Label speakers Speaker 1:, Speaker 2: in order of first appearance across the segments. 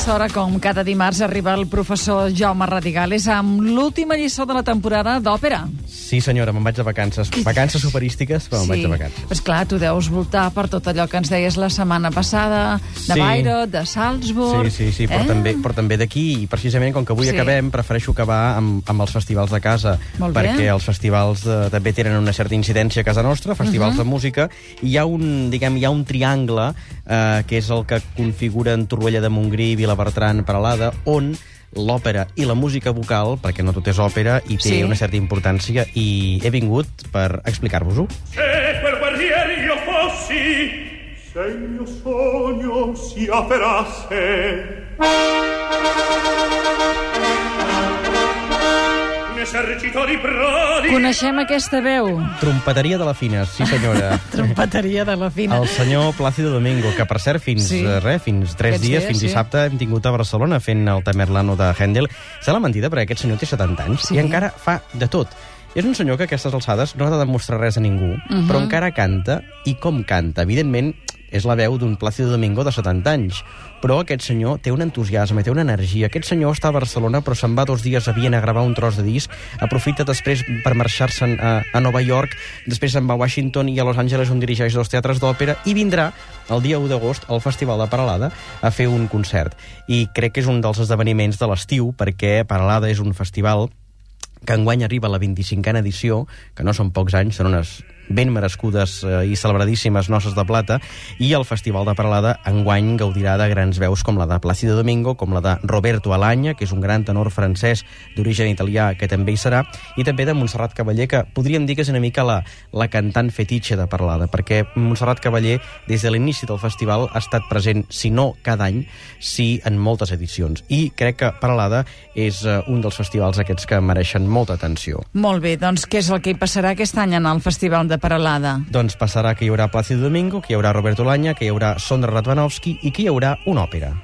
Speaker 1: aquesta hora, com cada dimarts, arriba el professor Jaume Radigales amb l'última lliçó de la temporada d'òpera.
Speaker 2: Sí, senyora, me'n vaig de vacances. Vacances operístiques, però me'n vaig de vacances.
Speaker 1: Pues clar, tu deus voltar per tot allò que ens deies la setmana passada, de
Speaker 2: Sí.
Speaker 1: Bayreuth, de Salzburg...
Speaker 2: Sí, sí, sí, però
Speaker 1: eh?
Speaker 2: també, però també d'aquí, i precisament com que avui
Speaker 1: Sí.
Speaker 2: acabem, prefereixo acabar amb, amb els festivals de casa,
Speaker 1: Molt bé.
Speaker 2: perquè els festivals eh, també tenen una certa incidència a casa nostra, festivals
Speaker 1: Mhm.
Speaker 2: de música, i hi ha un, diguem, hi ha un triangle eh, que és el que configuren Torroella de Montgrí, Vilabertran, Peralada, on l'òpera i la música vocal, perquè no tot és òpera, i té
Speaker 1: Sí.
Speaker 2: una certa importància, i he vingut per explicar-vos-ho.
Speaker 3: Se quel guerriero io fossi, se il mio sogno si avverasse.
Speaker 1: Coneixem aquesta veu?
Speaker 2: Trompeteria de la Fina, sí senyora.
Speaker 1: Trompeteria de la fina.
Speaker 2: El senyor Plácido Domingo, que per cert, fins,
Speaker 1: Sí.
Speaker 2: sí. res, fins tres
Speaker 1: Aquests
Speaker 2: dies,
Speaker 1: dies,
Speaker 2: fins
Speaker 1: sí.
Speaker 2: dissabte, hem tingut a Barcelona fent el Tamerlano de Händel. Se l'ha mentida perquè aquest senyor té 70 anys
Speaker 1: Sí.
Speaker 2: i encara fa de tot. És un senyor que a aquestes alçades no ha de demostrar res a ningú,
Speaker 1: Mhm.
Speaker 2: però encara canta, i com canta. Evidentment, és la veu d'un Plácido Domingo de 70 anys, però aquest senyor té un entusiasme, té una energia. Aquest senyor està a Barcelona, però se'n va dos dies a Viena a gravar un tros de disc, aprofita després per marxar-se'n a, a Nova York, després se'n va a Washington i a Los Angeles on dirigeix dos teatres d'òpera, i vindrà el dia 1 d'agost al Festival de Paralada a fer un concert. I crec que és un dels esdeveniments de l'estiu, perquè Paralada és un festival que enguany arriba a la 25a edició, que no són pocs anys, són unes ben merescudes eh, i celebradíssimes noces de plata, i el Festival de Paralada enguany gaudirà de grans veus com la de Plácido Domingo, com la de Roberto Alagna, que és un gran tenor francès d'origen italià, que també hi serà, i també de Montserrat Cavaller, que podríem dir que és una mica la, la cantant fetitxe de Paralada, perquè Montserrat Cavaller, des de l'inici del festival, ha estat present, si no cada any, sí en moltes edicions. I crec que Paralada és eh, un dels festivals aquests que mereixen molta atenció.
Speaker 1: Molt bé, doncs què és el que hi passarà aquest any en el Festival de Paralada?
Speaker 2: Doncs passarà que hi haurà Plácido Domingo, que hi haurà Roberto Lanya, que hi haurà Sondra Radvanovski i que hi haurà una òpera.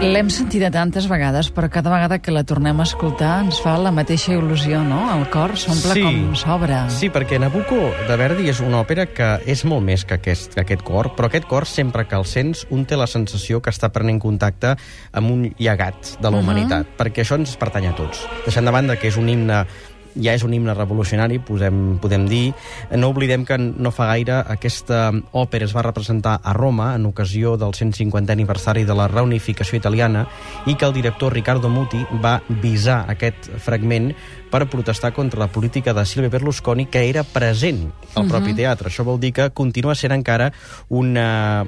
Speaker 1: L'hem sentida tantes vegades, però cada vegada que la tornem a escoltar ens fa la mateixa il·lusió, no? El cor s'omple
Speaker 2: Sí.
Speaker 1: com s'obre.
Speaker 2: Sí, perquè Nabucco de Verdi és una òpera que és molt més que aquest, que aquest cor, però aquest cor, sempre que el sents, un té la sensació que està prenent contacte amb un llegat de la
Speaker 1: Mhm.
Speaker 2: humanitat, perquè això ens pertany a tots. Deixant de banda que és un himne ja és un himne revolucionari, posem, podem dir. No oblidem que no fa gaire aquesta òpera es va representar a Roma en ocasió del 150è aniversari de la reunificació italiana i que el director Riccardo Muti va visar aquest fragment per protestar contra la política de Silvio Berlusconi que era present al propi teatre. Això vol dir que continua sent encara una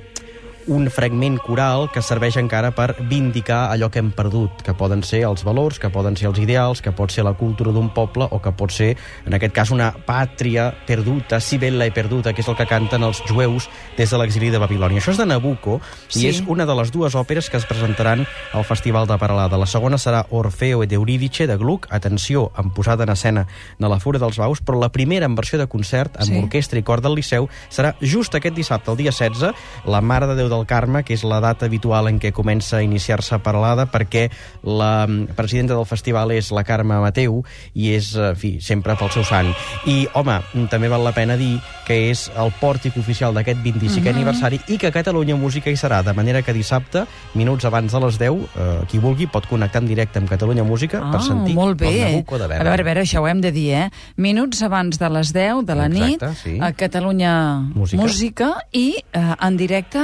Speaker 2: un fragment coral que serveix encara per vindicar allò que hem perdut, que poden ser els valors, que poden ser els ideals, que pot ser la cultura d'un poble o que pot ser, en aquest cas, una pàtria perduta, si bella i perduta, que és el que canten els jueus des de l'exili de Babilònia. Això és de Nabucco
Speaker 1: Sí.
Speaker 2: i és una de les dues òperes que es presentaran al Festival de Paralada. La segona serà Orfeo ed Eurídice de Gluck, atenció, amb posada en escena de la Fura dels Baus, però la primera en versió de concert, amb
Speaker 1: Sí.
Speaker 2: orquestra i cor del Liceu, serà just aquest dissabte, el dia 16, la Mare de Déu del Carme, que és la data habitual en què comença a iniciar-se Paralada, perquè la mm, presidenta del festival és la Carme Mateu i és, eh, en fi, sempre pel seu sant. I, home, mm, també val la pena dir que és el pòrtic oficial d'aquest 25è
Speaker 1: Mhm.
Speaker 2: aniversari i que a Catalunya Música hi serà, de manera que dissabte, minuts abans de les 10, eh, qui vulgui pot connectar en directe amb Catalunya Música per sentir
Speaker 1: Ah, molt bé.
Speaker 2: el Nabucco de
Speaker 1: a
Speaker 2: Verdi.
Speaker 1: veure, a veure, això ho hem de dir, eh? Minuts abans de les 10 de la
Speaker 2: Exacte,
Speaker 1: nit,
Speaker 2: sí.
Speaker 1: a Catalunya
Speaker 2: Música.
Speaker 1: Música i eh, en directe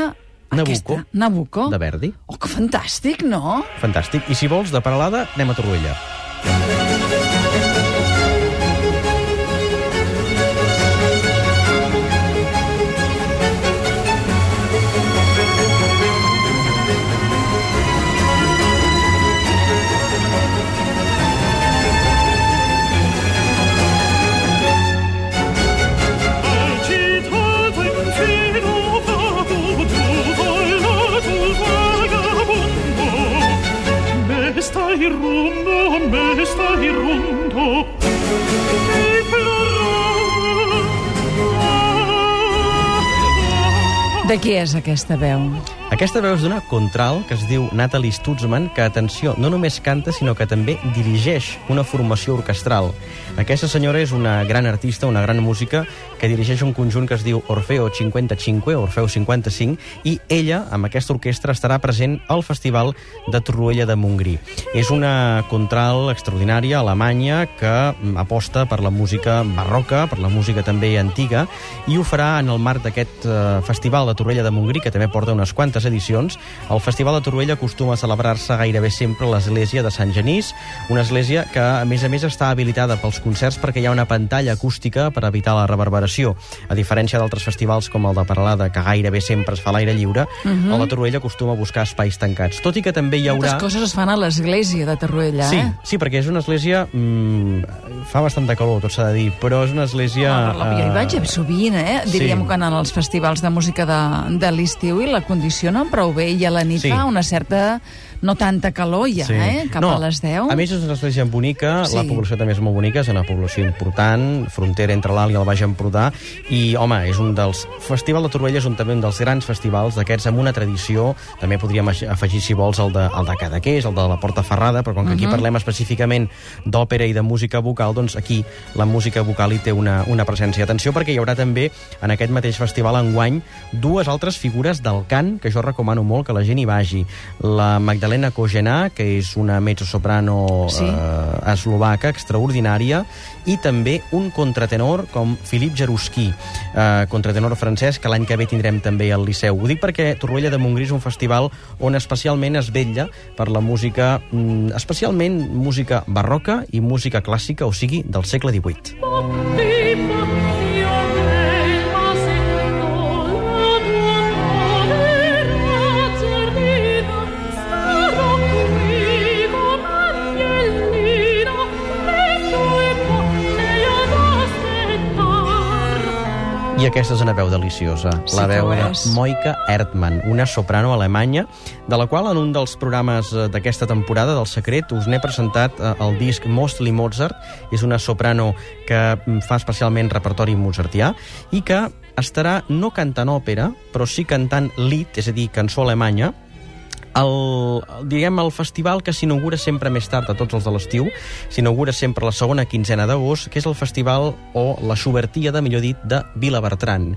Speaker 2: Nabucco.
Speaker 1: aquesta. Nabucco.
Speaker 2: De Verdi.
Speaker 1: Oh, que fantàstic, no?
Speaker 2: Fantàstic. I si vols, de Paralada, anem a Torroella.
Speaker 3: Stai rumbo, me stai girundo e
Speaker 1: De qui és aquesta veu?
Speaker 2: Aquesta veu és d'una contral que es diu Natalie Stutzman, que, atenció, no només canta, sinó que també dirigeix una formació orquestral. Aquesta senyora és una gran artista, una gran música, que dirigeix un conjunt que es diu Orfeo 55, Orfeo 55, i ella, amb aquesta orquestra, estarà present al Festival de Torroella de Montgrí. És una contral extraordinària alemanya que aposta per la música barroca, per la música també antiga, i ho farà en el marc d'aquest eh, Festival de Torroella de Montgrí, que també porta unes quantes edicions. El Festival de Torroella acostuma a celebrar-se gairebé sempre a l'església de Sant Genís, una església que, a més a més, està habilitada pels concerts perquè hi ha una pantalla acústica per evitar la reverberació. A diferència d'altres festivals com el de Paralada, que gairebé sempre es fa a l'aire lliure, uh -huh. el de Torroella acostuma a buscar espais tancats. Tot i que també hi haurà...
Speaker 1: Moltes coses es fan a l'església de Torroella,
Speaker 2: Sí,
Speaker 1: eh?
Speaker 2: sí, perquè és una església... Mm, fa bastanta calor, tot s'ha de dir, però és una església...
Speaker 1: Home, la, jo hi vaig
Speaker 2: eh,
Speaker 1: sovint, eh? Diríem
Speaker 2: sí.
Speaker 1: que en els festivals de música de, de l'estiu i la condicionen prou bé i a la nit
Speaker 2: Sí.
Speaker 1: fa una certa... no tanta calor ja, eh? Cap
Speaker 2: no,
Speaker 1: a les 10.
Speaker 2: A més, és una església bonica,
Speaker 1: Sí.
Speaker 2: la població també és molt bonica, és una població important, frontera entre l'Alt i el Baix Empordà, i, home, és un dels... Festival de Torroella és un, també un dels grans festivals d'aquests amb una tradició, també podríem afegir, si vols, el de, el de Cadaqués, el de la Porta Ferrada, però com que aquí
Speaker 1: Mhm.
Speaker 2: parlem específicament d'òpera i de música vocal, doncs aquí la música vocal hi té una, una presència. Atenció, perquè hi haurà també, en aquest mateix festival enguany, dues altres figures del cant, que jo recomano molt que la gent hi vagi. La Magdalena Kogenà, que és una mezzosoprano
Speaker 1: Sí.
Speaker 2: eh, eslovaca extraordinària, i també un contratenor com Filip Jaruski, eh, contratenor francès, que l'any que ve tindrem també al Liceu. Ho dic perquè Torroella de Montgrí és un festival on especialment es vetlla per la música, mm, especialment música barroca i música clàssica, o sigui, del segle XVIII. I aquesta és una veu deliciosa,
Speaker 1: Sí
Speaker 2: la veu de. Moika Erdmann, una soprano alemanya, de la qual en un dels programes eh, d'aquesta temporada del Secret us n'he presentat eh, el disc Mostly Mozart, és una soprano que mm, fa especialment repertori mozartià i que estarà no cantant òpera, però sí cantant Lied, és a dir, cançó alemanya, el, diguem, el festival que s'inaugura sempre més tard a tots els de l'estiu, s'inaugura sempre la segona quinzena d'agost, que és el festival o la Xubertíada, millor dit, de Vilabertran,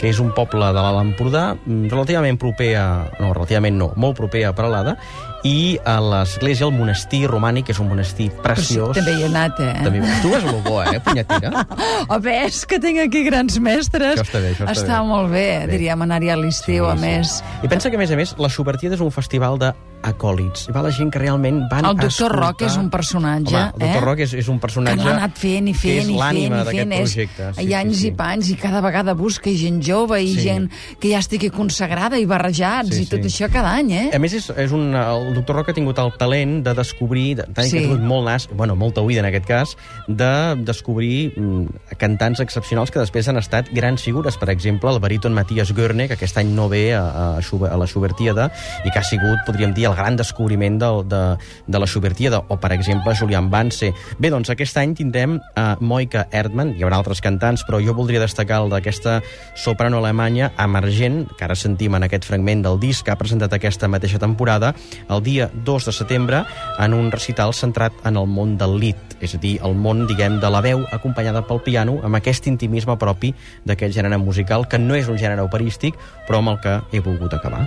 Speaker 2: que és un poble de l'Alt Empordà mm, relativament proper a... no, relativament no, molt proper a Peralada, i a l'església, el monestir romànic, que és un monestir preciós.
Speaker 1: També hi he anat, eh?
Speaker 2: També, tu a lo bo, eh, punyetera?
Speaker 1: Oh, ves que tinc aquí grans mestres.
Speaker 2: Això està bé, això està
Speaker 1: està
Speaker 2: bé.
Speaker 1: molt bé,
Speaker 2: Bé.
Speaker 1: diríem, anar-hi a l'estiu, a més.
Speaker 2: I pensa que, a més a més, la Xubertíada és un festival de acòlits. Va la gent que realment van
Speaker 1: El doctor
Speaker 2: escoltar...
Speaker 1: Roc és un personatge,
Speaker 2: Home, el doctor
Speaker 1: eh?
Speaker 2: Roc és, és un
Speaker 1: que
Speaker 2: personatge...
Speaker 1: no ha anat fent i
Speaker 2: que
Speaker 1: fent i fent
Speaker 2: l'ànima
Speaker 1: i
Speaker 2: d'aquest
Speaker 1: fent. És,
Speaker 2: projecte.
Speaker 1: hi ha anys
Speaker 2: sí,
Speaker 1: i panys i cada vegada busca gent jove i
Speaker 2: Sí.
Speaker 1: gent que ja estigui consagrada i barrejats
Speaker 2: Sí,
Speaker 1: i tot
Speaker 2: sí.
Speaker 1: això cada any, eh?
Speaker 2: A més, és, és un, el doctor Roc ha tingut el talent de descobrir, de, tant
Speaker 1: Sí.
Speaker 2: que ha tingut molt nas, bueno, molta oïda en aquest cas, de descobrir mm, cantants excepcionals que després han estat grans figures. Per exemple, el baríton Matías Görne, que aquest any no ve a, a, a la Schubertíada i que ha sigut, podríem dir, el gran descobriment del, de, de la Schubertíada, o, per exemple, Julian Banse. Bé, doncs aquest any tindrem a Moika Erdmann, hi haurà altres cantants, però jo voldria destacar el d'aquesta soprano alemanya emergent, que ara sentim en aquest fragment del disc que ha presentat aquesta mateixa temporada, el dia 2 de setembre, en un recital centrat en el món del lit, és a dir, el món, diguem, de la veu acompanyada pel piano, amb aquest intimisme propi d'aquest gènere musical, que no és un gènere operístic, però amb el que he volgut acabar.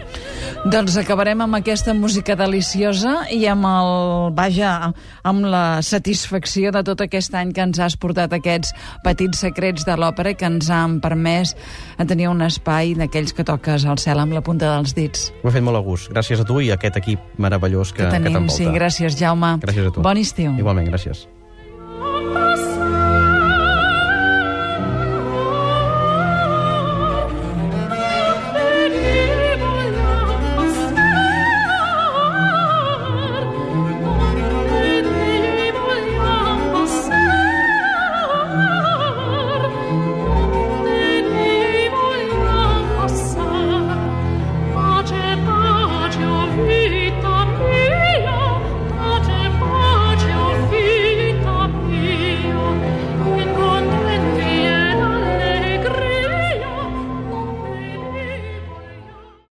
Speaker 1: Doncs acabarem amb aquesta música deliciosa i amb el, vaja, amb la satisfacció de tot aquest any que ens has portat aquests petits secrets de l'òpera que ens han permès tenir un espai d'aquells que toques al cel amb la punta dels dits.
Speaker 2: M'ha fet molt a gust. Gràcies a tu i a aquest equip meravellós que,
Speaker 1: Que,
Speaker 2: que
Speaker 1: tenim,
Speaker 2: t'envolta.
Speaker 1: sí, gràcies, Jaume.
Speaker 2: Gràcies a tu.
Speaker 1: Bon estiu.
Speaker 2: Igualment, gràcies.